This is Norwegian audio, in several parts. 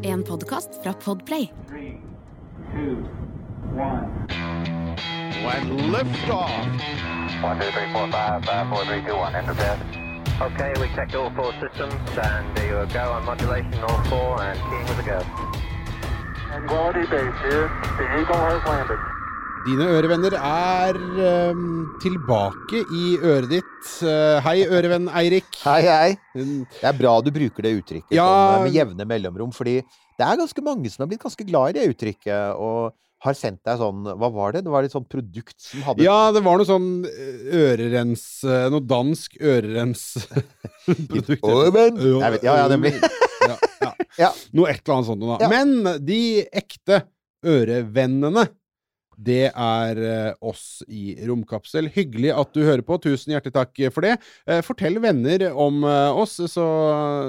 En podkast fra Podplay. Three, two, one. And liftoff. One, two, three, four, five, five, four, three, two, one. Enter bed. Okay, we checked all four systems, and there you go on modulation, all four, and keying with a go. Quality base here. The Eagle has landed. Dine ørevenner er um, tilbake i øret ditt. Uh, hei, ørevenn Eirik. Hei, hei. Det er bra du bruker det uttrykket Ja. sånn, med jevne mellomrom, fordi det er ganske mange som har blitt ganske glad i det uttrykket, og har sendt deg sånn Hva var det? Det var et sånt produkt som hadde Ja, det var noe sånn eh, ørerens eh, Noe dansk ørerensprodukt. Jeg ja, ja, nemlig. ja, ja. Ja. Noe et eller annet sånt. Da. Ja. Men de ekte ørevennene det er eh, oss i Romkapsel. Hyggelig at du hører på. Tusen hjertelig takk for det. Eh, fortell venner om eh, oss, så,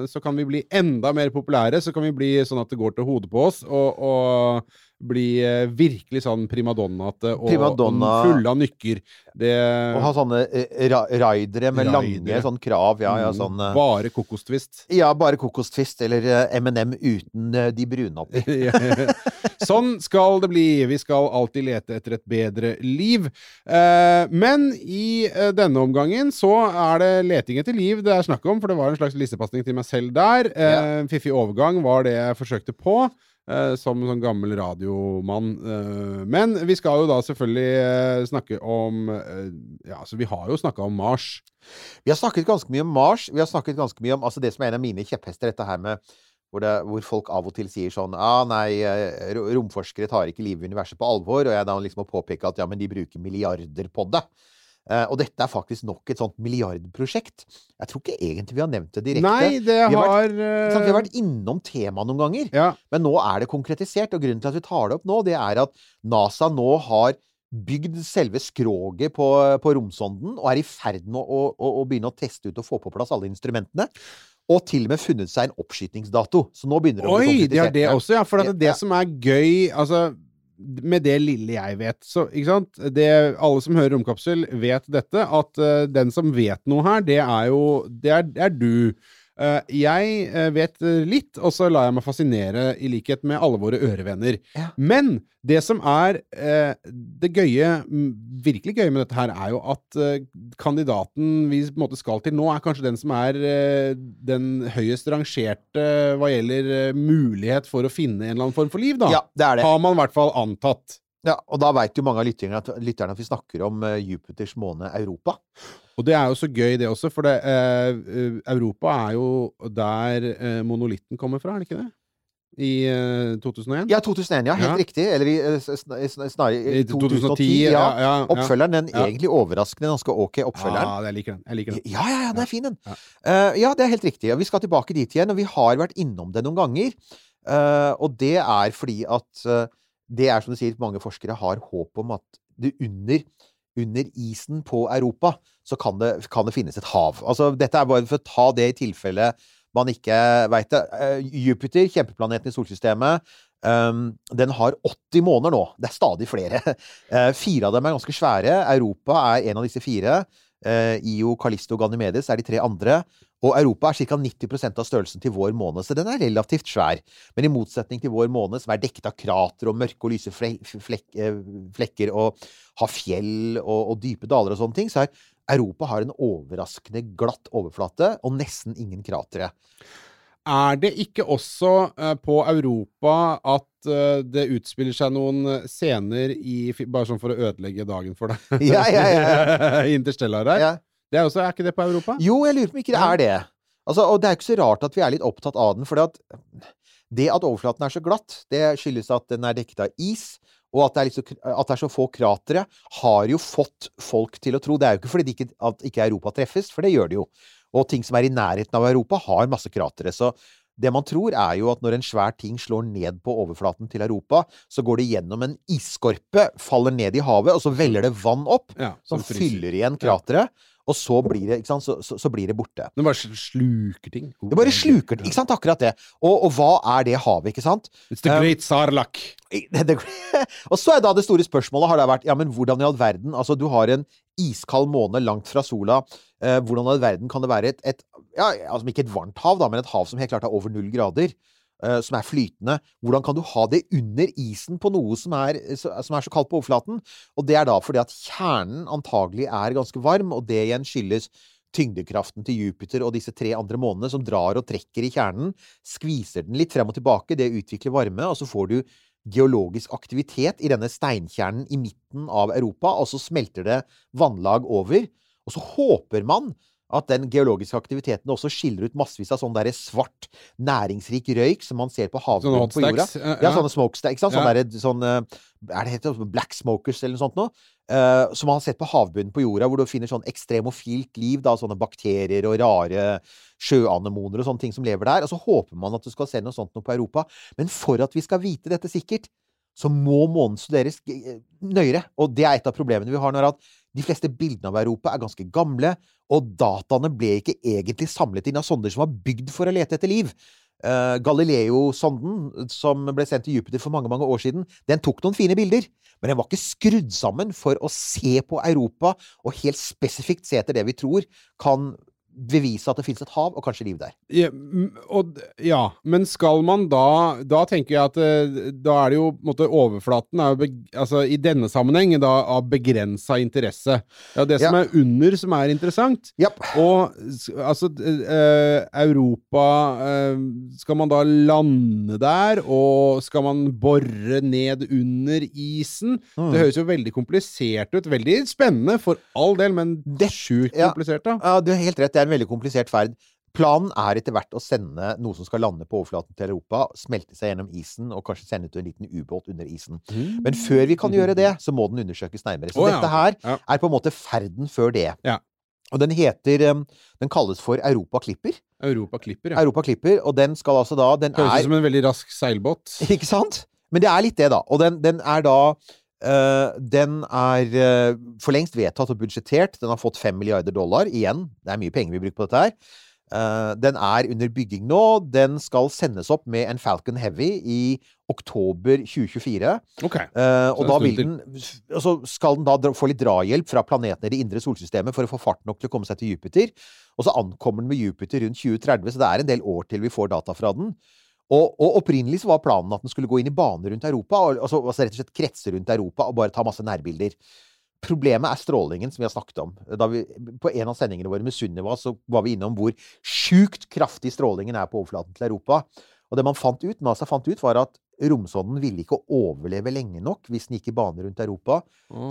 så kan vi bli enda mer populære. Så kan vi bli sånn at det går til hodet på oss, og, og bli eh, virkelig sånn primadonnate og, Primadonna. fulle av nykker. Det og ha sånne eh, ra raidere med lange sånn krav. Ja, ja, Mm, sånn eh, Bare kokostvist. Ja, bare kokostvist eller eh, M&M uten eh, de brune oppi. sånn skal det bli. Vi skal alltid lete etter et bedre liv. Eh, men i eh, denne omgangen så er det leting etter liv det er snakk om, for det var en slags lissepasning til meg selv der. Eh, Fiffig overgang var det jeg forsøkte på. Eh, som sånn gammel radiomann. Eh, men vi skal jo da selvfølgelig eh, snakke om Ja, altså vi har jo snakka om Mars. Vi har snakket ganske mye om Mars. Vi har snakket ganske mye om altså det som er en av mine kjepphester, dette her med hvor, det, hvor folk av og til sier sånn ah, nei, romforskere tar ikke livet i universet på alvor. Og jeg da liksom må påpeke at ja, men de bruker milliarder på det. Eh, og dette er faktisk nok et sånt milliardprosjekt. Jeg tror ikke egentlig vi har nevnt det direkte. Nei, det Vi har har vært- eh, sant? Vi har vært innom temaet noen ganger. ja. Men nå er det konkretisert, og grunnen til at vi tar det opp nå, det er at NASA nå har bygd selve skroget på, på romsonden, og er i ferd med å, å, å begynne å teste ut og få på plass alle instrumentene. Og til og med funnet seg en oppskytingsdato. Så nå begynner det å bli Oi, de har det også, ja. For det, det som er gøy Altså, med det lille jeg vet, så ikke sant det, Alle som hører Romkapsel, vet dette. At uh, den som vet noe her, det er jo Det er, det er du. Eh, jeg eh, vet eh, litt, og så lar jeg meg fascinere, i likhet med alle våre ørevenner. Ja. Men det som er det gøye, virkelig gøye med dette her, er jo at kandidaten vi på en måte skal til nå, er kanskje den som er den høyest rangerte hva gjelder mulighet for å finne en eller annen form for liv, da. Ja, det er det. Har man i hvert fall antatt. Ja, og da veit jo mange av lytterne at, lytterne at vi snakker om uh, Jupiters måne Europa. Og det er jo så gøy, det også, for det, eh, Europa er jo der uh, monolitten kommer fra, er det ikke det? I eh, 2001? Ja, 2001, ja. Helt Ja. riktig. Eller i, sn- sn- snarere i I 2010. 2010, ja. ja, ja. Oppfølgeren, den egentlig overraskende ganske ok oppfølgeren. Ja, jeg liker den. Jeg liker den. Ja, ja, ja, den er fin, den. Ja. Ja, det er helt riktig. Vi skal tilbake dit igjen, og vi har vært innom det noen ganger. Og det er fordi at det er som du sier, mange forskere har håp om at det under, under isen på Europa så kan det, kan det finnes et hav. Altså, dette er bare for å ta det i tilfelle man ikke veit det. Eh, Jupiter, kjempeplaneten i solsystemet, um, den har 80 måneder nå. Det er stadig flere. Eh, fire av dem er ganske svære. Europa er en av disse fire. Eh, Io, Callisto og Ganymedes er de tre andre. Og Europa er ca. 90% av størrelsen til vår måne, så den er relativt svær. Men i motsetning til vår måne, som er dekket av krater og mørke og lyse eh, flekker og har fjell og, og dype daler og sånne ting, så er Europa har en overraskende glatt overflate og nesten ingen kratre. Er det ikke også eh, på Europa at eh, det utspiller seg noen scener i Bare sånn for å ødelegge dagen for deg. Ja, ja, ja, Interstellar her. Ja. Det er, også, er ikke det på Europa? Jo, jeg lurer på om ikke det er det. Altså, og det er ikke så rart at vi er litt opptatt av den, for det at overflaten er så glatt, det skyldes at den er dekket av is, og at det, er liksom, at det er så få kratre, har jo fått folk til å tro Det er jo ikke fordi det ikke, at ikke Europa treffes, for det gjør det jo. Og ting som er i nærheten av Europa, har masse kratre. Så det man tror, er jo at når en svær ting slår ned på overflaten til Europa, så går det gjennom en isskorpe, faller ned i havet, og så veller det vann opp, Ja, som som fyller igjen krateret. Og så blir det, ikke sant, så, så, så blir det borte. Det bare sluker ting. Det bare sluker ting, Ikke sant? Akkurat det. Og, og hva er det havet, ikke sant? It's the Um, great Sarlak. Det- det- og så er da det store spørsmålet har det vært Ja, men hvordan i all verden Altså, du har en iskald måne langt fra sola. Eh, hvordan i all verden kan det være et, et ja, altså Ikke et varmt hav, da, men et hav som helt klart er over null grader. Eh, som er flytende. Hvordan kan du ha det under isen på noe som er, som er så kaldt på overflaten? Og det er da fordi at kjernen antagelig er ganske varm, og det igjen skyldes tyngdekraften til Jupiter og disse tre andre månedene som drar og trekker i kjernen, skviser den litt frem og tilbake, det utvikler varme, og så får du geologisk aktivitet i denne steinkjernen i midten av Europa, og så smelter det vannlag over. Og så håper man at den geologiske aktiviteten også skiller ut massevis av sånn der svart, næringsrik røyk som man ser på havbunnen på jorda. Ja, Ja, sånne smokestacks. Sånn Ja. derre- sånn, eh, er det heter black smokers eller noe sånt noe? Uh, som man har sett på havbunnen på jorda, hvor du finner sånn ekstremofilt liv, da, sånne bakterier og rare sjøanemoner og sånne ting som lever der. Og så håper man at du skal se noe sånt noe på Europa. Men for at vi skal vite dette sikkert, så må månen studeres eh, nøyere. Og det er et av problemene vi har nå, er at de fleste bildene av Europa er ganske gamle, og dataene ble ikke egentlig samlet inn av sonder som var bygd for å lete etter liv. Uh, Galileo-sonden, som ble sendt til Jupiter for mange mange år siden, den tok noen fine bilder, men den var ikke skrudd sammen for å se på Europa og helt spesifikt se etter det vi tror kan bevise at det fins et hav og kanskje liv der. Ja, og, ja, men skal man da Da tenker jeg at eh, da er det jo måte Overflaten er jo beg, altså, i denne sammenheng da av begrensa interesse. Det er det som Ja. er under, som er interessant. Yep. Og altså eh, Europa eh, Skal man da lande der, og skal man bore ned under isen? Mm. Det høres jo veldig komplisert ut. Veldig spennende, for all del, men sjukt komplisert, da. Ja, du har helt rett. Er en veldig komplisert ferd. Planen er etter hvert å sende noe som skal lande på overflaten til Europa, smelte seg gjennom isen og kanskje sende ut en liten ubåt under isen. Men før vi kan gjøre det, så må den undersøkes nærmere. Så oh, ja, dette her er på en måte ferden før det. Ja. Og den heter Den kalles for Europa Clipper. Europa klipper, ja. Europa Clipper, og den skal altså da Den Høres ut som en veldig rask seilbåt. Ikke sant? Men det er litt det, da. Og den, den er da eh, Den er uh, for lengst vedtatt og budsjettert. Den har fått fem milliarder dollar. Igjen, det er mye penger vi bruker på dette her. Uh, den er under bygging nå. Den skal sendes opp med en Falcon Heavy i oktober 2024. Ok. Eh, og da vil den og Så skal den da få litt drahjelp fra planetene i det indre solsystemet for å få fart nok til å komme seg til Jupiter. Og så ankommer den med Jupiter rundt 2030, så det er en del år til vi får data fra den. Og, og opprinnelig så var planen at den skulle gå inn i bane rundt Europa, og, altså, altså rett og slett kretse rundt Europa og bare ta masse nærbilder. Problemet er strålingen, som vi har snakket om. Da vi, på en av sendingene våre med Sunniva så var vi innom hvor sjukt kraftig strålingen er på overflaten til Europa. Og det man fant ut, NASA fant ut, var at romsonden ville ikke overleve lenge nok hvis den gikk i bane rundt Europa.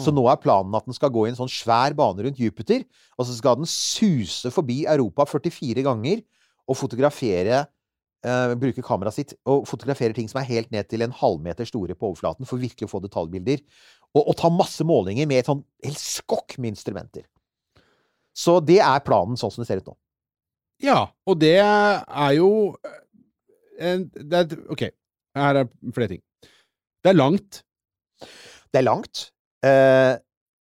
Så nå er planen at den skal gå i en sånn svær bane rundt Jupiter, og så skal den suse forbi Europa 44 ganger og fotografere eh, bruker kameraet sitt og fotograferer ting som er helt ned til en halvmeter store på overflaten, for virkelig å få detaljbilder. Og, og ta masse målinger med et sånn helt skokk med instrumenter. Så det er planen sånn som det ser ut nå. Ja, og det er jo en, det er, Ok, her er flere ting. Det er langt. Det er langt. Uh,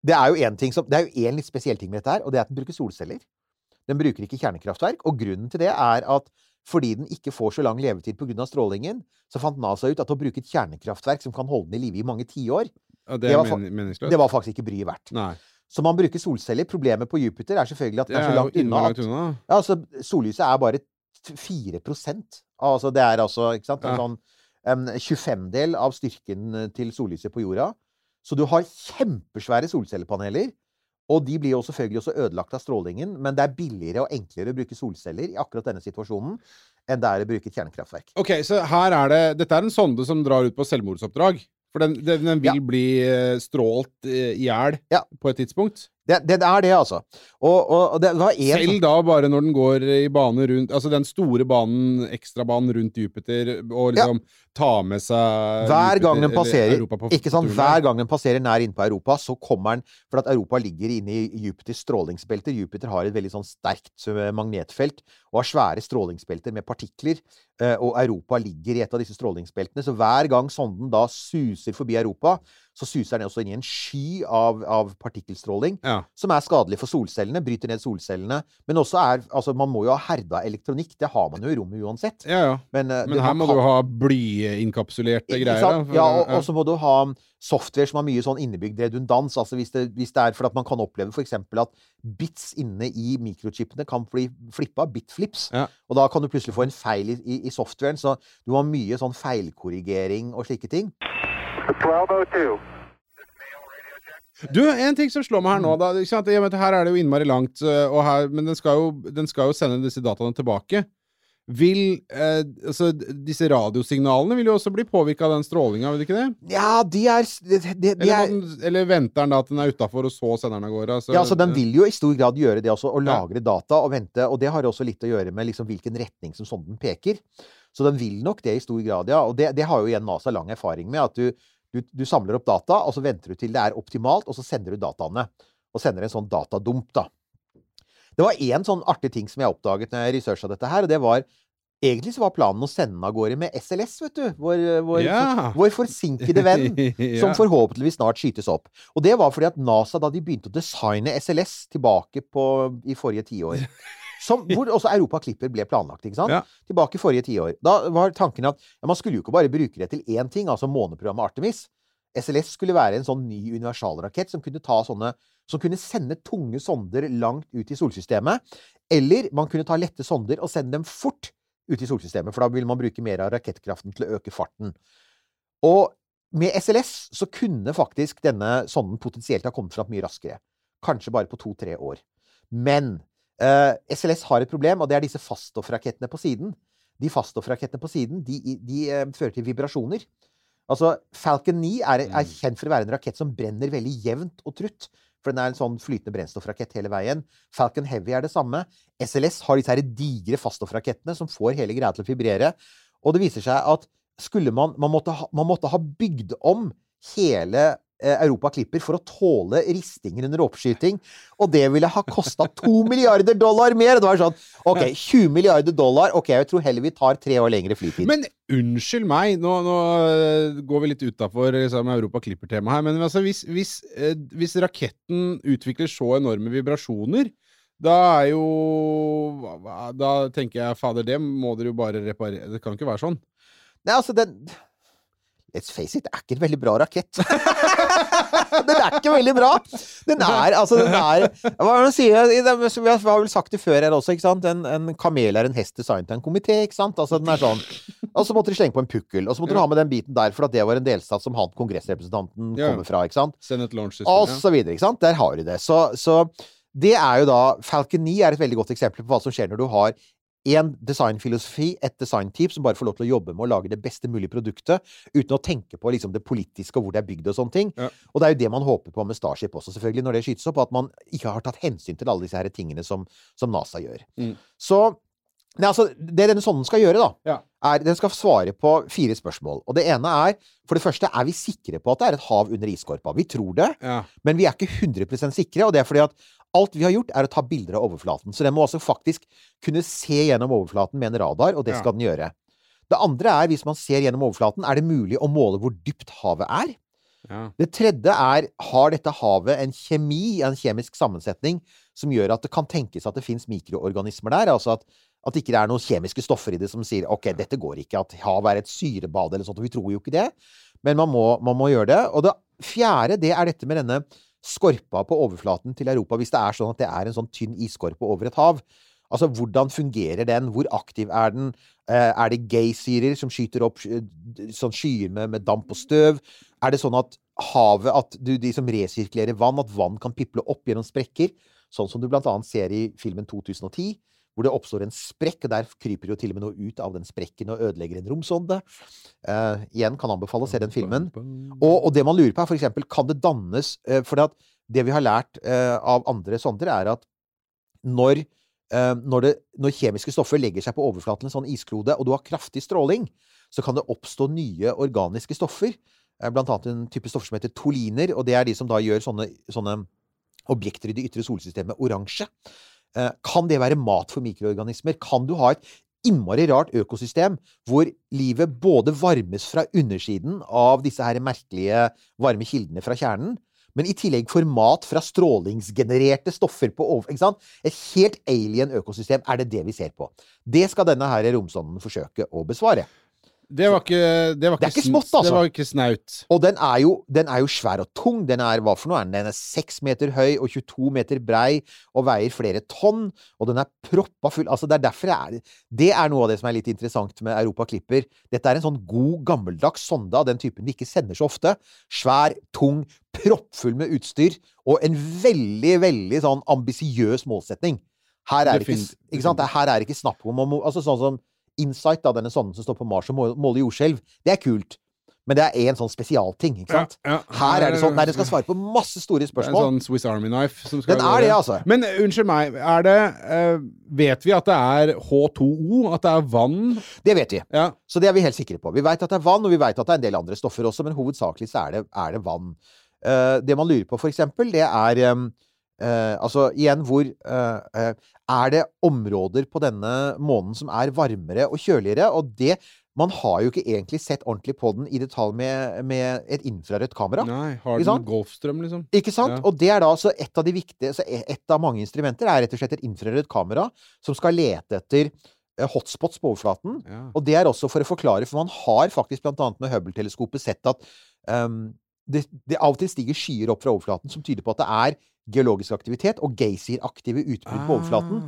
det er jo en ting som, det er jo en litt spesiell ting med dette her, og det er at den bruker solceller. Den bruker ikke kjernekraftverk, og grunnen til det er at fordi den ikke får så lang levetid pga. strålingen, så fant NASA ut at å bruke et kjernekraftverk som kan holde den i live i mange tiår, Ja, det Det var det var faktisk ikke bryet verdt. Nei. Så man bruker solceller. Problemet på Jupiter er selvfølgelig at Det den er så langt unna at ja, altså, Sollyset er bare 4% Altså det er altså ikke sant, en sånn en 25-del av styrken til sollyset på jorda. Så du har kjempesvære solcellepaneler. Og de blir jo selvfølgelig også ødelagt av strålingen, men det er billigere og enklere å bruke solceller i akkurat denne situasjonen enn det er å bruke et kjernekraftverk. Ok, så her er det Dette er en sonde som drar ut på selvmordsoppdrag. For den, den, den vil Ja. bli eh, strålt eh, i hjel Ja. på et tidspunkt. Det, det er det, altså. Og, og, og det Selv da bare når den går i bane rundt Altså den store banen, ekstrabanen rundt Jupiter, og liksom ta med seg Hver Jupiter- gang den passerer, på- ikke sant? turen Hver gang den passerer nær innpå Europa, så kommer den For at Europa ligger inne i Jupiters strålingsbelter. Jupiter har et veldig sånn sterkt eh, magnetfelt og har svære strålingsbelter med partikler. eh, Og Europa ligger i et av disse strålingsbeltene. Så hver gang sonden da suser forbi Europa, så suser den også inn i en sky av, av partikkelstråling Ja. som er skadelig for solcellene, bryter ned solcellene. Men også er Altså, man må jo ha herda elektronikk. Det har man jo i rommet uansett. Ja, ja. Men, uh, Men her må kan- du ha blyinkapsulerte greier. da, Ja, og, og så må du ha software som har mye sånn innebygd redundans. Altså hvis det, hvis det er for at man kan oppleve f.eks. at bits inne i mikrochipene kan bli flippa, bitflips. Ja. Og da kan du plutselig få en feil i, i, i softwaren. Så du har mye sånn feilkorrigering og slike ting. 1202. Du, en ting som slår meg her nå, da. Og Her er det jo innmari langt, og her, men den skal, jo, den skal jo sende disse dataene tilbake. Vil eh, altså, disse radiosignalene vil jo også bli påvirka av den strålinga, vil de ikke det? Ja, de er, de, de, Eller, er den, eller venter den da at den er utafor, og så sender den av gårde? Altså, Ja, så Den vil jo i stor grad gjøre det også, å Ja. lagre data og vente. Og det har også litt å gjøre med liksom hvilken retning som sonden peker. Så den vil nok det i stor grad, ja. Og det, det har jo igjen NASA lang erfaring med. At du, du, du samler opp data, og så venter du til det er optimalt, og så sender du dataene. Og sender en sånn datadump, da. Det var én sånn artig ting som jeg oppdaget når jeg researcha dette her, og det var Egentlig så var planen å sende av gårde med SLS, vet du. Vår, vår, Ja. vår forsinkede venn som forhåpentligvis snart skytes opp. Og det var fordi at NASA, da de begynte å designe SLS tilbake på, i forrige tiår som, Hvor også Europa Clipper ble planlagt, ikke sant? Ja. Tilbake i forrige tiår. Da var tanken at ja, man skulle jo ikke bare bruke det til én ting, altså måneprogrammet Artemis. SLS skulle være en sånn ny universalrakett som kunne ta sånne som kunne sende tunge sonder langt ut i solsystemet. Eller man kunne ta lette sonder og sende dem fort ut i solsystemet, for da ville man bruke mer av rakettkraften til å øke farten. Og med SLS så kunne faktisk denne sonden potensielt ha kommet fram mye raskere. Kanskje bare på to-tre år. Men SLS har et problem, og det er disse faststoffrakettene på siden. De faststoffrakettene på siden de, de eh, fører til vibrasjoner. Altså, Falcon 9 er, er kjent for å være en rakett som brenner veldig jevnt og trutt. For den er en sånn flytende brennstoffrakett hele veien. Falcon Heavy er det samme. SLS har disse her digre faststoffrakettene som får hele greia til å vibrere. Og det viser seg at skulle man Man måtte ha, man måtte ha bygd om hele eh, Europa Clipper for å tåle ristinger under oppskyting. Og det ville ha kosta to milliarder dollar mer! Det var sånn OK, 20 milliarder dollar. OK, jeg tror heller vi tar tre år lengre flytid. Men unnskyld meg, nå, nå øh, går vi litt utafor liksom, Europa klipper-temaet her, men altså, hvis, hvis, øh, hvis raketten utvikler så enorme vibrasjoner da er jo Da tenker jeg, fader, det må dere jo bare reparere. Det kan ikke være sånn. Nei, altså, den Let's face it, det er ikke en veldig bra rakett. den er ikke veldig bra! Den er altså den er, Hva er det å si? Vi har vel sagt det før her også, ikke sant? En, en kamel er en hest designet av en komité, ikke sant? Altså, den er sånn. Og så måtte de slenge på en pukkel. Og så måtte du ha med den biten der, for at det var en delstat som han kongressrepresentanten Ja. kommer fra, ikke sant? Senate Launch System. Og så videre, ikke sant? Der har du det. Så, så det er jo da Falcon 9 er et veldig godt eksempel på hva som skjer når du har én designfilosofi, et designteam, som bare får lov til å jobbe med å lage det beste mulige produktet, uten å tenke på liksom, det politiske og hvor det er bygd og sånne ting. Ja. Og det er jo det man håper på med Starship også, selvfølgelig, når det skytes opp, at man ikke har tatt hensyn til alle disse her tingene som, som NASA gjør. Mm. Så Nei, altså, det denne sonden skal gjøre, da, Ja. er den skal svare på fire spørsmål. Og det ene er For det første, er vi sikre på at det er et hav under isskorpa? Vi tror det, Ja. men vi er ikke 100% sikre. Og det er fordi at alt vi har gjort, er å ta bilder av overflaten. Så den må altså faktisk kunne se gjennom overflaten med en radar, og det Ja. skal den gjøre. Det andre er, hvis man ser gjennom overflaten, er det mulig å måle hvor dypt havet er? Ja. Det tredje er, har dette havet en kjemi, en kjemisk sammensetning, som gjør at det kan tenkes at det fins mikroorganismer der? Altså at, at det ikke er noen kjemiske stoffer i det som sier ok, dette går ikke, at havet er et syrebad eller sånt. og Vi tror jo ikke det, men man må, man må gjøre det. Og det fjerde, det er dette med denne skorpa på overflaten til Europa, hvis det er sånn at det er en sånn tynn isskorpe over et hav. Altså, hvordan fungerer den? Hvor aktiv er den? Eh, er det geysirer som skyter opp eh, sånn skyer med, med damp og støv? Er det sånn at havet at du, De som resirkulerer vann, at vann kan piple opp gjennom sprekker? Sånn som du blant annet ser i filmen 2010, hvor det oppstår en sprekk, og der kryper jo til og med noe ut av den sprekken og ødelegger en romsonde. Eh, igjen kan anbefale å se den filmen. Og, og det man lurer på, er eksempel, kan det dannes eh, For det, det vi har lært eh, av andre sonder, er at når, eh, når, det, når kjemiske stoffer legger seg på overflaten en sånn isklode, og du har kraftig stråling, så kan det oppstå nye organiske stoffer. Eh, blant annet en type stoffer som heter toliner, og det er de som da gjør sånne, sånne objekter i det ytre solsystemet oransje. Eh, Kan det være mat for mikroorganismer? Kan du ha et innmari rart økosystem hvor livet både varmes fra undersiden av disse her merkelige varme kildene fra kjernen, men i tillegg får mat fra strålingsgenererte stoffer på over... Ikke sant? Et helt alien økosystem er det det vi ser på. Det skal denne her romsonden forsøke å besvare. Det var ikke Det, var Det er ikke smått, altså. Det var ikke snaut. Og den er, jo, den er jo svær og tung. Den er hva for noe? er Den Den er 6 meter høy og 22 meter brei og veier flere tonn. Og den er proppa full. Altså, det er derfor jeg er Det er noe av det som er litt interessant med Europa Klipper. Dette er en sånn god, gammeldags sonde av den typen vi ikke sender så ofte. Svær, tung, proppfull med utstyr. Og en veldig, veldig sånn ambisiøs målsetning. Her er, det ikke, ikke sant? Her er ikke snakk om altså Sånn som Insight, da, denne sonden som står på Mars og måler, jordskjelv. Det er kult. Men det er en sånn spesialting, ikke sant? Ja, ja. Her er det sånn Nei, den skal svare på masse store spørsmål. Det er en sånn Swiss Army knife som skal Den er det, altså. Men eh, unnskyld meg, er det uh, Vet vi at det er H2O? At det er vann? Det vet vi. Ja. Så det er vi helt sikre på. Vi veit at det er vann, og vi veit at det er en del andre stoffer også, men hovedsakelig så er det, er det vann. Uh, det man lurer på, for eksempel, det er em, eh, Altså igjen, hvor eh, eh, Er det områder på denne månen som er varmere og kjøligere? Og det Man har jo ikke egentlig sett ordentlig på den i detalj med, med et infrarødt kamera. Nei, har den? Golfstrøm, liksom? Ikke sant? Ja. Og det er da altså et av de viktige så Et av mange instrumenter er rett og slett et infrarødt kamera som skal lete etter eh, hotspots på overflaten. Ja. Og det er også for å forklare, for man har faktisk blant annet med Hubble-teleskopet sett at um, det, det av og til stiger skyer opp fra overflaten som tyder på at det er geologisk aktivitet og geysir-aktive utbrudd på overflaten.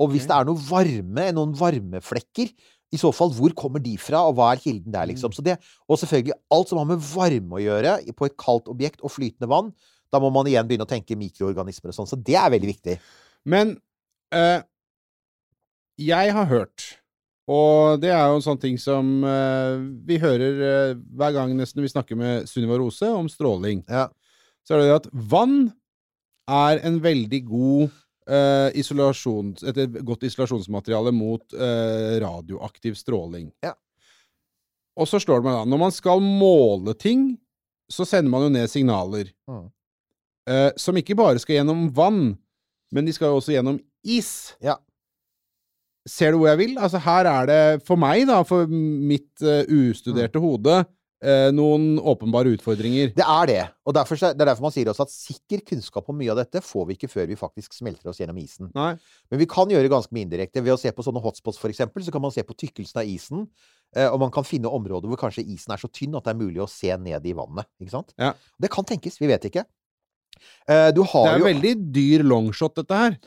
Og hvis det er noe varme, noen varmeflekker, i så fall, hvor kommer de fra, og hva er kilden der, liksom? Så det, og selvfølgelig alt som har med varme å gjøre, på et kaldt objekt og flytende vann, da må man igjen begynne å tenke mikroorganismer og sånn. Så det er veldig viktig. Men øh, jeg har hørt, og det er jo en sånn ting som uh, vi hører uh, hver gang nesten vi snakker med Sunniva Rose om stråling, Ja. så er det det at vann er en veldig god Uh, isolasjon, et et godt isolasjonsmateriale mot uh, radioaktiv stråling. Ja. Og så slår det meg da, når man skal måle ting, så sender man jo ned signaler. Mm. Uh, som ikke bare skal gjennom vann, men de skal jo også gjennom is. Ja. Ser du hvor jeg vil? Altså, her er det, for meg, da, for mitt eh, ustuderte hode, eh, noen åpenbare utfordringer. Det er det. Og derfor, det er derfor man sier også at sikker kunnskap om mye av dette får vi ikke før vi faktisk smelter oss gjennom isen. Nei. Men vi kan gjøre ganske mye indirekte. Ved å se på sånne hotspots, for eksempel, så kan man se på tykkelsen av isen. eh, Og man kan finne områder hvor kanskje isen er så tynn at det er mulig å se ned i vannet. Ikke sant? Ja. Det kan tenkes. Vi vet ikke. Eh, Du Det er jo veldig dyr longshot, dette her.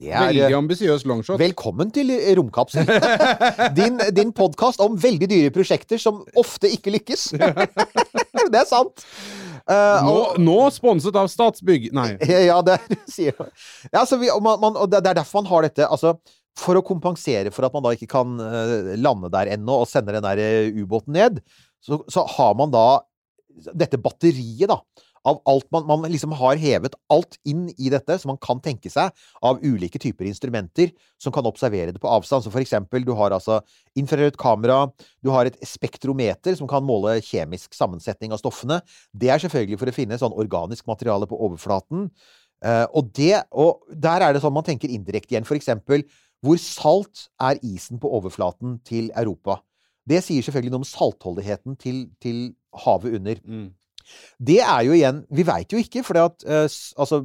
Det er, Veldig eh, ambisiøs longshot. Velkommen til Romkapsel. din din podkast om veldig dyre prosjekter som ofte ikke lykkes. det er sant. Uh, Nå, og- nå sponset av Statsbygg. Nei. Ja, det sier. Ja, så vi, man, man, det er derfor man har dette. Altså, for å kompensere for at man da ikke kan eh, lande der ennå og sende den der eh, ubåten ned, så, så har man da dette batteriet, da. Av alt man, man liksom har hevet alt inn i dette som man kan tenke seg av ulike typer instrumenter som kan observere det på avstand. Så for eksempel, du har altså infrarødt kamera, du har et spektrometer som kan måle kjemisk sammensetning av stoffene. Det er selvfølgelig for å finne sånn organisk materiale på overflaten. Uh, og, det, og der er det sånn man tenker indirekte igjen. For eksempel, hvor salt er isen på overflaten til Europa? Det sier selvfølgelig noe om saltholdigheten til, til havet under. Mm. Det er jo igjen Vi veit jo ikke, for at eh, altså,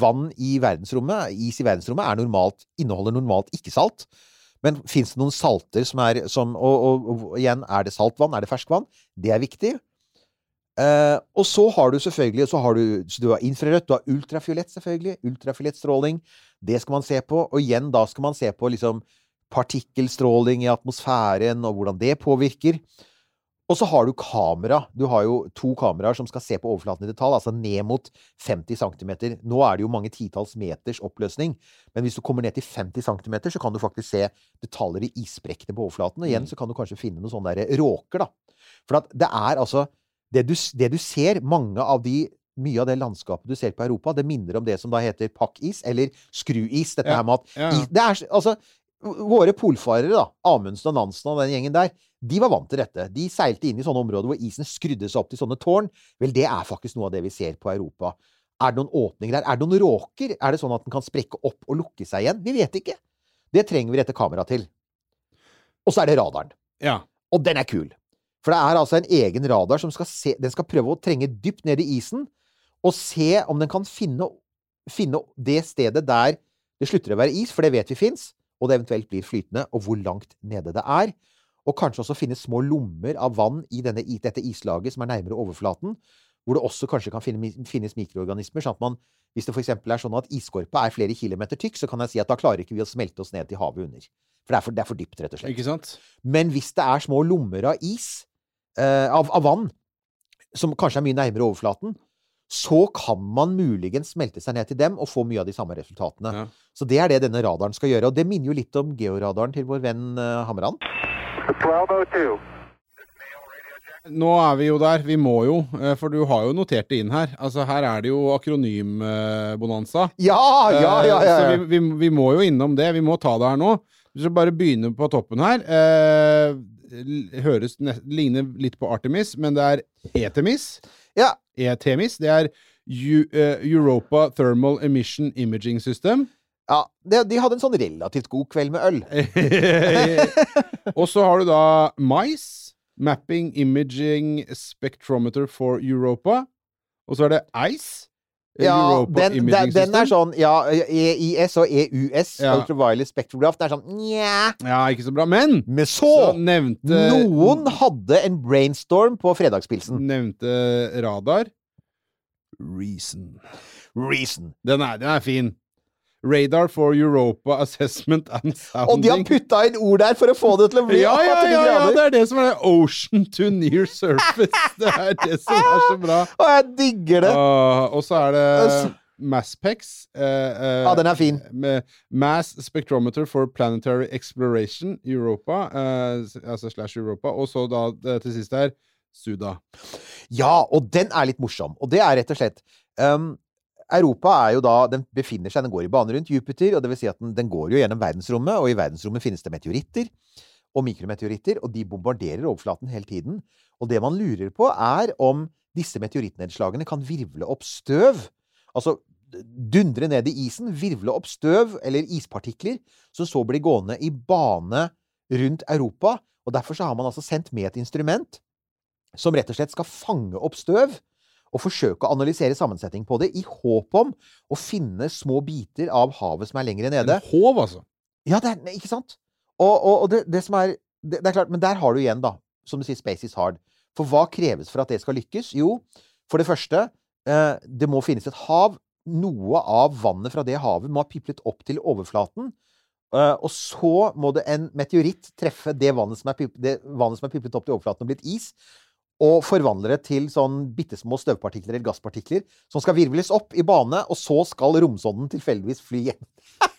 vann i verdensrommet, is i verdensrommet, er normalt, inneholder normalt ikke salt. Men fins det noen salter som er som, og, og, og igjen, er det saltvann? Er det ferskvann? Det er viktig. Uh, og så har du selvfølgelig så har du, så du har infrarødt, du har ultrafiolett, selvfølgelig. Ultrafiolettstråling. Det skal man se på. Og igjen, da skal man se på liksom partikkelstråling i atmosfæren, og hvordan det påvirker. Og så har du kamera. Du har jo to kameraer som skal se på overflaten i detalj, altså ned mot 50 cm. Nå er det jo mange titalls meters oppløsning, men hvis du kommer ned til 50 cm, så kan du faktisk se detaljer i issprekkene på overflaten. Og igjen så kan du kanskje finne noen sånne der råker, da. For det er altså det du, det du ser, mange av de mye av det landskapet du ser på Europa, det minner om det som da heter pakkis, eller skruis. Dette Ja, her med at ja. i, det er, altså, Våre polfarere, da, Amundsen og Nansen og den gjengen der, de var vant til dette. De seilte inn i sånne områder hvor isen skrudde seg opp til sånne tårn. Vel, det er faktisk noe av det vi ser på Europa. Er det noen åpninger der? Er det noen råker? Er det sånn at den kan sprekke opp og lukke seg igjen? Vi vet ikke. Det trenger vi dette kameraet til. Og så er det radaren. Ja. Og den er kul. For det er altså en egen radar som skal se Den skal prøve å trenge dypt ned i isen og se om den kan finne, finne det stedet der det slutter å være is, for det vet vi fins, og det eventuelt blir flytende, og hvor langt nede det er. Og kanskje også finne små lommer av vann i denne, dette islaget som er nærmere overflaten, hvor det også kanskje kan finnes mikroorganismer. sånn at man, Hvis det f.eks. er sånn at isskorpa er flere kilometer tykk, så kan jeg si at da klarer ikke vi å smelte oss ned til havet under. For det er for, det er for dypt, rett og slett. Ikke sant? Men hvis det er små lommer av is, eh, av, av vann, som kanskje er mye nærmere overflaten, så kan man muligens smelte seg ned til dem og få mye av de samme resultatene. Ja. Så det er det denne radaren skal gjøre. Og det minner jo litt om georadaren til vår venn uh, Hamran. 1202. Nå er vi jo der. Vi må jo, eh, for du har jo notert det inn her. Altså, her er det jo akronym-bonanza. Ja, ja, ja! ja, Så vi, vi, vi må jo innom det. Vi må ta det her nå. Vi skal bare begynne på toppen her. Eh, høres ne- ligner litt på Artemis, men det er Etemis. Ja. ETMIS. Det er eh, Europa Thermal Emission Imaging System. ja de, de hadde en sånn relativt god kveld med øl. Og så har du da MICE, Mapping Imaging Spectrometer for Europa. Og så er det ICE, Ja, den, den, den er sånn Ja, EIS og EUS, Ja. Ultraviolet Spectrograph, det er sånn nja. Ja, ikke så bra. Men Men så så nevnte Noen hadde en brainstorm på fredagspilsen. Nevnte radar. Reason. Reason. Den er, den er fin. Radar for Europa Assessment and Sounding. Og de har putta inn ord der for å få det til å bli ja, ja, ja, ja, det er det som er det. Ocean to near surface. Det er det som er så bra. Og jeg digger det. Ah, og så er det Masspex. Eh, eh, Ja, den er fin. Med Mass Spectrometer for Planetary Exploration Europa, eh, altså slash Europa. Og så da til sist her Suda. Ja, og den er litt morsom. Og det er rett og slett um, Europa er jo da Den befinner seg, den går i bane rundt Jupiter, og det vil si at den, den går jo gjennom verdensrommet, og i verdensrommet finnes det meteoritter og mikrometeoritter, og de bombarderer overflaten hele tiden. Og det man lurer på, er om disse meteorittnedslagene kan virvle opp støv. Altså dundre ned i isen, virvle opp støv eller ispartikler, som så blir gående i bane rundt Europa. Og derfor så har man altså sendt med et instrument som rett og slett skal fange opp støv og forsøke å analysere sammensetning på det, i håp om å finne små biter av havet som er lenger nede. En håv, altså. Ja, det er, ikke sant? Og, og, og det, det som er det, det er klart, Men der har du igjen, da, som du sier, space is hard. For hva kreves for at det skal lykkes? Jo, for det første, eh, det må finnes et hav. Noe av vannet fra det havet må ha piplet opp til overflaten. Uh, og så må det en meteoritt treffe det vannet som er, pip, det vannet som er piplet opp til overflaten og blitt is, og forvandler det til sånn bitte små støvpartikler eller gasspartikler som skal virvles opp i bane, og så skal romsonden tilfeldigvis fly hjem.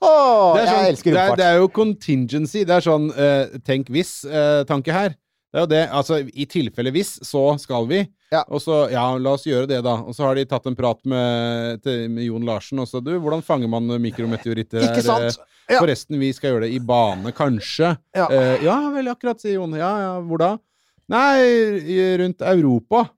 Åh, Det er, sånn, jeg elsker det, er, romfart. det er jo contingency. Det er sånn uh, tenk hvis-tanke her. Det er jo det. Altså, i tilfelle hvis, så skal vi. Ja. Og så, ja, la oss gjøre det, da. Og så har de tatt en prat med, til, med Jon Larsen også. Du, hvordan fanger man mikrometeoritter? Ikke her? Eh, Ja. Forresten, vi skal gjøre det i bane, kanskje. Ja. uh, ja vel, akkurat, sier Jon. Ja, ja, hvor da? Nei, rundt Europa.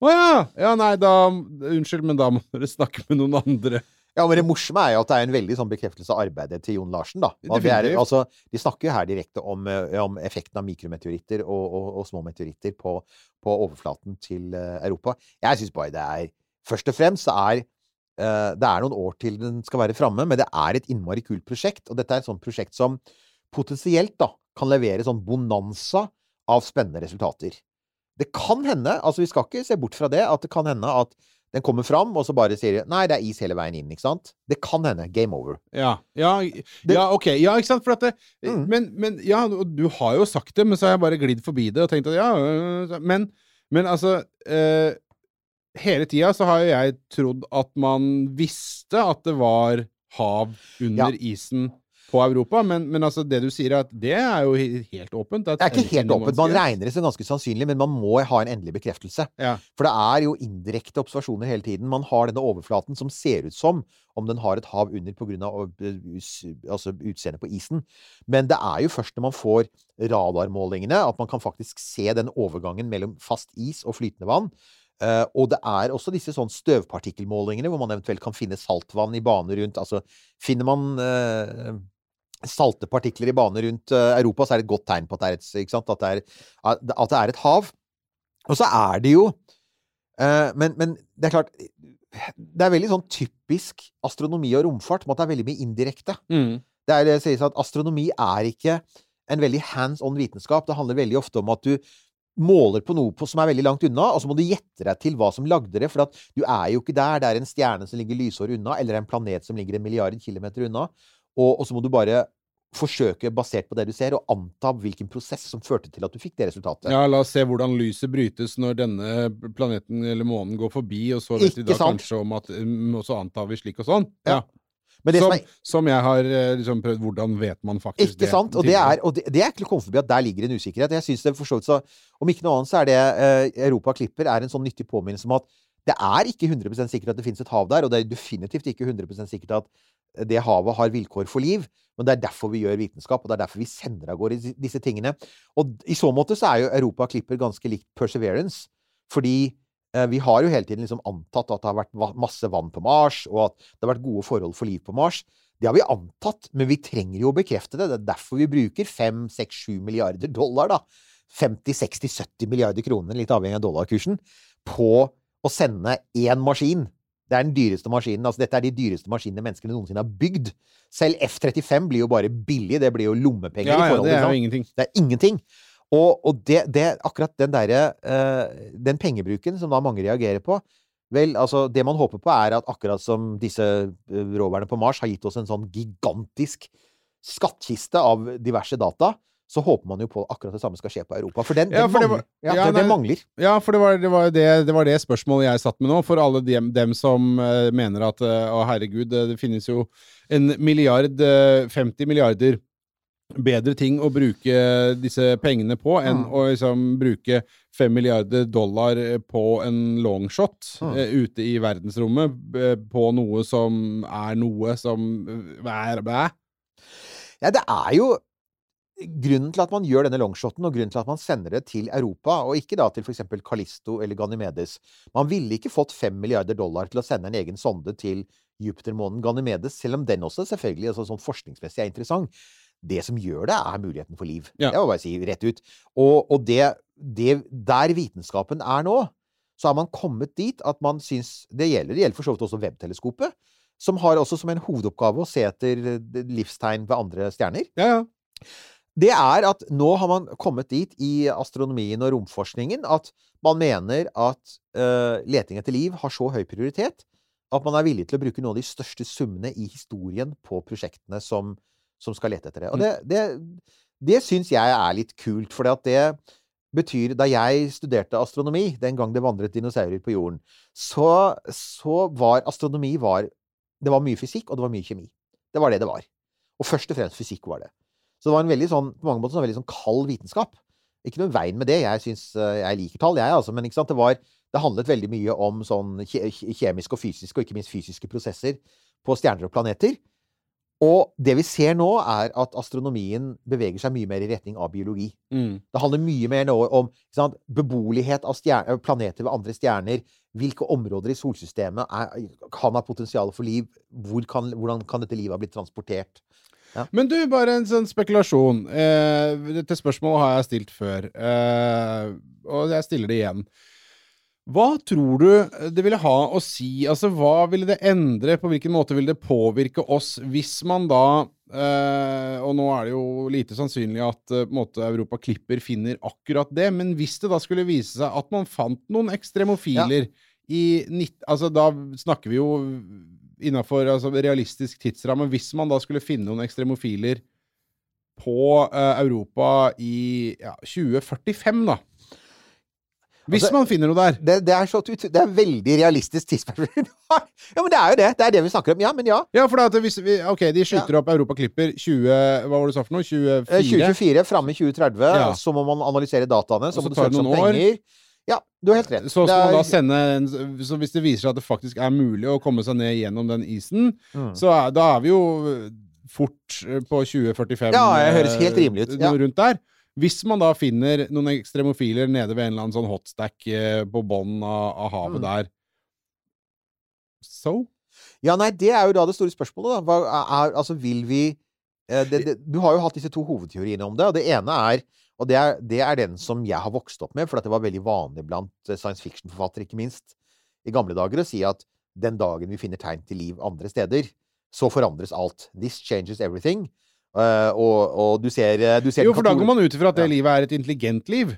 Å ja! Ja, nei, da Unnskyld, men da må dere snakke med noen andre. Ja, men det morsomme er jo at det er en veldig sånn bekreftelse av arbeidet til Jon Larsen, da. Er, altså, de snakker jo her direkte om, eh, om effekten av mikrometeoritter og, og, og små meteoritter på, på overflaten til eh, Europa. Jeg syns bare det er Først og fremst er eh, Det er noen år til den skal være framme, men det er et innmari kult prosjekt. Og dette er et sånt prosjekt som potensielt da kan levere sånn bonanza av spennende resultater. Det kan hende, altså vi skal ikke se bort fra det, at det kan hende at den kommer fram, og så bare sier de, nei, det er is hele veien inn, ikke sant? Det kan hende. Game over. Ja, ja, ja, ok. Ja, ikke sant? For at det, Mm. men, men Ja, du har jo sagt det, men så har jeg bare glidd forbi det og tenkt at ja øh, Men, men altså eh, Hele tida så har jo jeg trodd at man visste at det var hav under isen på Europa, men, men altså det du sier, er at det er jo helt åpent. Det er ikke helt åpent. Man regner det som ganske sannsynlig, men man må ha en endelig bekreftelse. Ja. For det er jo indirekte observasjoner hele tiden. Man har denne overflaten som ser ut som om den har et hav under pga. Altså utseendet på isen. Men det er jo først når man får radarmålingene, at man kan faktisk se den overgangen mellom fast is og flytende vann. Uh, og det er også disse sånn støvpartikkelmålingene, hvor man eventuelt kan finne saltvann i bane rundt. Altså finner man salte partikler i bane rundt eh, Europa, så er det et godt tegn på at det er et, ikke sant? At det er, at det er et hav. Og så er det jo eh, men, men det er klart Det er veldig sånn typisk astronomi og romfart med at det er veldig mye indirekte. Mm. Det er, det sies at astronomi er ikke en veldig hands on vitenskap. Det handler veldig ofte om at du måler på noe på, som er veldig langt unna, og så må du gjette deg til hva som lagde det. For at du er jo ikke der. Det er en stjerne som ligger lysår unna, eller en planet som ligger en milliard kilometer unna. Og, og så må du bare forsøke, basert på det du ser, å anta hvilken prosess som førte til at du fikk det resultatet. Ja, la oss se hvordan lyset brytes når denne planeten eller månen går forbi, og så vet vi da sant? kanskje om at um, Og så antar vi slik og sånn. Ja. Ja. Men det som, som er som jeg har eh, liksom prøvd Hvordan vet man faktisk Ikke sant? Og det er, og det, det er ikke å komme forbi at der ligger en usikkerhet. Jeg synes det for så vidt så Om ikke noe annet så er det eh, Europa Klipper er en sånn nyttig påminnelse om at det er ikke 100 sikkert at det finnes et hav der, og det er definitivt ikke 100 sikkert at det havet har vilkår for liv. Men det er derfor vi gjør vitenskap, og det er derfor vi sender av gårde disse- tingene. Og i så måte så er jo Europa Klipper ganske likt Perseverance. Fordi eh, vi har jo hele tiden liksom antatt at det har vært masse vann på Mars, og at det har vært gode forhold for liv på Mars. Det har vi antatt, men vi trenger jo å bekrefte det. Det er derfor vi bruker 5-6-7 milliarder dollar, da. 50-60-70 milliarder kroner, litt avhengig av dollarkursen, på å sende én maskin. Det er den dyreste maskinen. altså Dette er de dyreste maskinene menneskene noensinne har bygd. Selv F-35 blir jo bare billig. Det blir jo lommepenger Ja, i ja, det er jo ingenting. Det er ingenting. Og, og det, det, akkurat den derre uh, Den pengebruken som da mange reagerer på Vel, altså, det man håper på, er at akkurat som disse eh, roverne på Mars har gitt oss en sånn gigantisk skattkiste av diverse data, så håper man jo på at akkurat det samme skal skje på Europa. For den, Ja, for mangler. det var- ja, ja, den, den mangler. Ja, for det var det, var det, det var det spørsmålet jeg satt med nå, for alle dem, dem som uh, mener at eh, å herregud, det, det finnes jo en milliard, uh, 50 milliarder bedre ting å bruke disse pengene på enn Mm. å liksom bruke 5 milliarder dollar eh, på en longshot Mm. eh, ute i verdensrommet, eh, på noe som er noe som uh, er bæ. Ja, det er jo grunnen til at man gjør denne longshoten, og grunnen til at man sender det til Europa, og ikke da til f.eks. Kalisto eller Ganymedes. Man ville ikke fått fem milliarder dollar til å sende en egen sonde til Jupitermånen Ganymedes, selv om den også selvfølgelig altså, sånn forskningsmessig er interessant. Det som gjør det, er muligheten for liv. Ja. Det må jeg bare si rett ut. Og, og det, det Der vitenskapen er nå, så har man kommet dit at man syns Det gjelder, det gjelder for så vidt også webteleskopet, som har også som en hovedoppgave å se etter eh, livstegn ved andre stjerner Ja, ja. Det er at nå har man kommet dit i astronomien og romforskningen at man mener at uh, leting etter liv har så høy prioritet at man er villig til å bruke noen av de største summene i historien på prosjektene som, som skal lete etter det. Og det, det, det syns jeg er litt kult, for det betyr Da jeg studerte astronomi, den gang det vandret dinosaurer på jorden, så, så var astronomi var, Det var mye fysikk, og det var mye kjemi. Det var det det var. Og først og fremst fysikk var det. Så det var en veldig sånn, på mange måter en veldig sånn kald vitenskap. Ikke noe veien med det. Jeg syns eh, Jeg liker tall, jeg, altså. Men ikke sant, det var Det handlet veldig mye om sånn kje- kje- kjemiske og fysiske, og ikke minst fysiske prosesser på stjerner og planeter. Og det vi ser nå, er at astronomien beveger seg mye mer i retning av biologi. Mm. Det handler mye mer nå om ikke sant, beboelighet av stjer- planeter ved andre stjerner. Hvilke områder i solsystemet er, kan ha potensial for liv? Hvor kan, hvordan kan dette livet ha blitt transportert? Men du, bare en sånn spekulasjon. Eh, dette spørsmålet har jeg stilt før, eh, og jeg stiller det igjen. Hva tror du det ville ha å si? Altså, hva ville det endre? På hvilken måte ville det påvirke oss hvis man da eh, Og nå er det jo lite sannsynlig at eh, måte Europa Klipper finner akkurat det, men hvis det da skulle vise seg at man fant noen ekstremofiler i nitt... Altså, da snakker vi jo innafor altså, realistisk tidsramme. Hvis man da skulle finne noen ekstremofiler på uh, Europa i ja, 2045, da. Hvis Altså, man finner noe der. Det, det, er så, det er veldig realistisk tidsperspektiv. ja, men det er jo det. Det er det vi snakker om. Ja, men ja. Ja, for at hvis vi, ok, de skyter opp Europa Klipper 20 Hva var det du sa for noe? 24? Eh, 2024, framme i 2030, Ja. så må man analysere dataene. Så så må det det søkes om noen år. Ja, du har helt rett. Så er- sende en, Så hvis det viser seg at det faktisk er mulig å komme seg ned gjennom den isen, Mm. så er, da er vi jo fort eh, på 2045 Ja, det høres helt eh, rimelig ut, ja. rundt der. Hvis man da finner noen ekstremofiler nede ved en eller annen sånn hotstack eh, på bunnen av, av havet Mm. der So? Ja, nei, det er jo da det store spørsmålet, da. Hva er, altså, vil vi Eh, det, det, du har jo hatt disse to hovedteoriene om det, og det ene er og det er, det er den som jeg har vokst opp med, for det var veldig vanlig blant eh, science fiction-forfattere, ikke minst, i gamle dager, å si at den dagen vi finner tegn til liv andre steder, så forandres alt. This changes everything. Uh, og, og du ser, du ser Jo, for da går man ut ifra at det Ja. livet er et intelligent liv.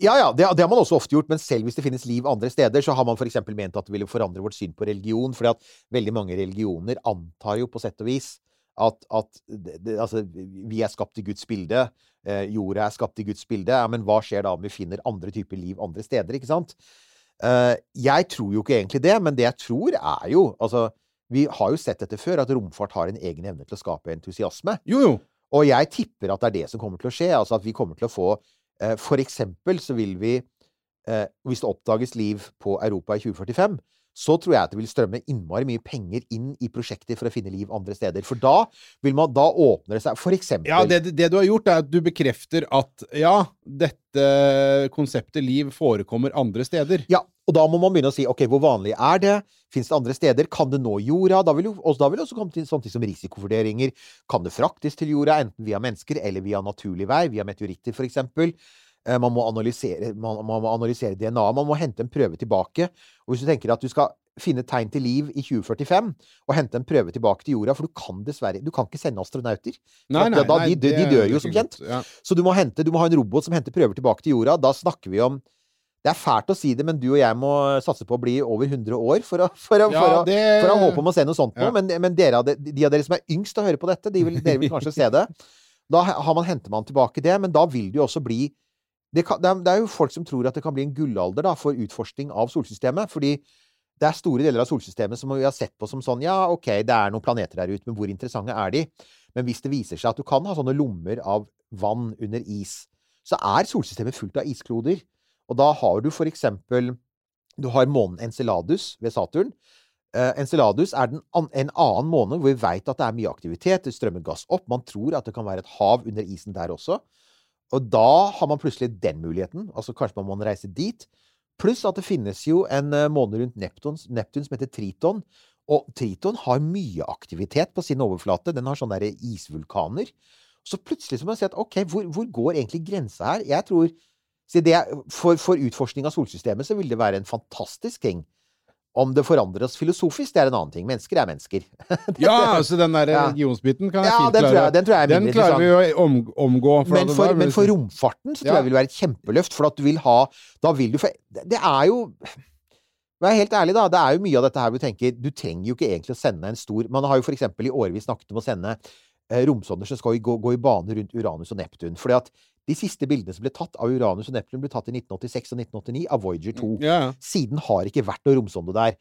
Ja, ja, det, det har man også ofte gjort, men selv hvis det finnes liv andre steder, så har man f.eks. ment at det ville forandre vårt syn på religion, fordi at veldig mange religioner antar jo på sett og vis at, at det, altså, vi er skapt i Guds bilde, eh, jorda er skapt i Guds bilde, ja, men hva skjer da om vi finner andre typer liv andre steder, ikke sant? Eh, jeg tror jo ikke egentlig det, men det jeg tror er jo Altså, vi har jo sett dette før, at romfart har en egen evne til å skape entusiasme. Jo, jo. Og jeg tipper at det er det som kommer til å skje. Altså at vi kommer til å få eh, For eksempel så vil vi eh, Hvis det oppdages liv på Europa i 2045, så tror jeg at det vil strømme innmari mye penger inn i prosjekter for å finne liv andre steder. For da vil man Da åpner det seg For eksempel Ja, det, det du har gjort, er at du bekrefter at ja, dette konseptet liv forekommer andre steder. Ja, og da må man begynne å si ok, hvor vanlig er det? Fins det andre steder? Kan det nå jorda? Da vil jo da vil det også komme til sånne ting som risikovurderinger. Kan det fraktes til jorda, enten via mennesker eller via naturlig vei, via meteoritter f.eks.? Eh, Man må analysere, man, man må analysere DNA. Man må hente en prøve tilbake. Og hvis du tenker at du skal finne tegn til liv i 2045 og hente en prøve tilbake til jorda, for du kan dessverre Du kan ikke sende astronauter. Nei, nei, da- nei, de- de dør jo som kjent. Ja. Så du må, hente, du må ha en robot som henter prøver tilbake til jorda. Da snakker vi om Det er fælt å si det, men du og jeg må satse på å bli over 100 år for å, for å, Ja, for å, det- for å håpe om å se noe sånt. Ja. Men, men dere, de, av dere som er yngst å høre på dette, de vil, dere vil kanskje se det. Da har man, henter man tilbake det, men da vil det jo også bli det, kan, det, er, jo folk som tror at det kan bli en gullalder da, for utforskning av solsystemet. Fordi det er store deler av solsystemet som vi har sett på som sånn Ja, OK, det er noen planeter der ute, men hvor interessante er de? Men hvis det viser seg at du kan ha sånne lommer av vann under is, så er solsystemet fullt av iskloder. Og da har du for eksempel Du har månen Enceladus ved Saturn. Uh, Enceladus er an, en annen måne hvor vi veit at det er mye aktivitet. Det strømmer gass opp. Man tror at det kan være et hav under isen der også. Og da har man plutselig den muligheten. Altså kanskje man må reise dit. Pluss at det finnes jo en måned måne rundt Neptun, Neptun som heter Triton. Og Triton har mye aktivitet på sin overflate. Den har sånne der isvulkaner. Så plutselig så må man si at ok, hvor, hvor går egentlig grensa her? Jeg tror det, for, for utforskning av solsystemet så vil det være en fantastisk ting. Om det forandrer oss filosofisk, det er en annen ting. Mennesker er mennesker. Ja, altså den der Ja. religionsbiten kan jeg Ja, fint den tror klare. jeg- den tror jeg Den klarer vi å om, omgå. for Men for, men for romfarten så tror Ja. jeg det vil være et kjempeløft. For at du vil ha Da vil du Det det er jo Vær helt ærlig, da. Det er jo mye av dette her hvor du tenker Du trenger jo ikke egentlig å sende en stor Man har jo for eksempel i årevis snakket om å sende eh, romsonder som skal gå, gå i bane rundt Uranus og Neptun. Fordi at de siste bildene som ble tatt av Uranus og Neptun, ble tatt i 1986 og 1989 av Voyager 2. Ja, ja. Siden har ikke vært noe romsonde der.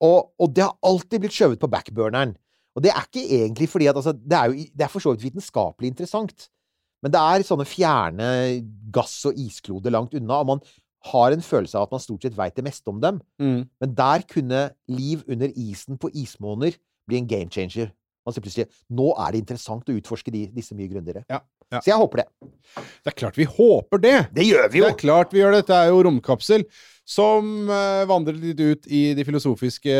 Og, og det har alltid blitt skjøvet på backburneren. Og det er ikke egentlig fordi at altså, Det er jo det er for så vidt vitenskapelig interessant. Men det er sånne fjerne gass- og iskloder langt unna, og man har en følelse av at man stort sett veit det meste om dem. Mm. Men der kunne liv under isen på ismåner bli en game changer. Man sier plutselig nå er det interessant å utforske de, disse mye grundigere. Ja, ja. Så jeg håper det. Det er klart vi håper det! Det gjør vi jo! Det er klart vi gjør det. Dette er jo romkapsel som uh, vandrer litt ut i de filosofiske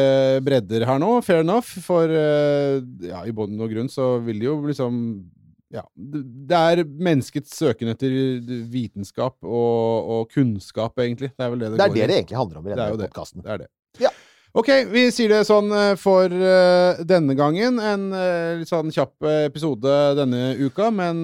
bredder her nå. Fair enough. For uh, ja, i bunn og grunn så vil det jo liksom ja, det er menneskets søken etter vitenskap og, og kunnskap, egentlig. Det er vel det det, Det er går det i. det egentlig handler om i denne det. podkasten. Det er det. Ja. Ok, vi sier det sånn eh, for eh, denne gangen. En eh, litt sånn kjapp episode denne uka, men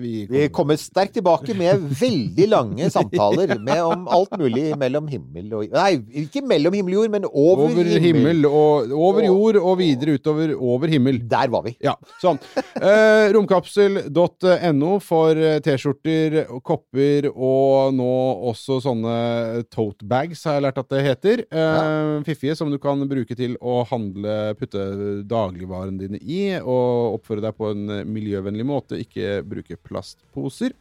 vi Vi kommer sterkt tilbake med veldig lange samtaler med om alt mulig mellom himmel og Nei, ikke mellom himmel og jord, men over, over himmel. himmel. og over jord og videre utover over himmel. Der var vi. Ja, sånn. Eh, romkapsel.no for T-skjorter, kopper og nå også sånne tote bags, har jeg lært at det heter. Eh, Fiffige, som du kan bruke til å handle, putte dagligvarene dine i, og oppføre deg på en eh, miljøvennlig måte. Ikke bruke plastposer.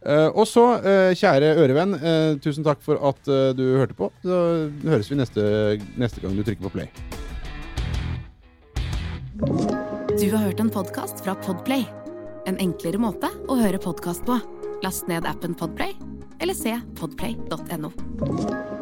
Eh, og så, eh, kjære ørevenn, tusen takk for at du hørte på. Så høres vi neste, neste gang du trykker på play. Du har hørt en podkast fra Podplay. En enklere måte å høre podkast på. Last ned appen Podplay, eller se podplay.no.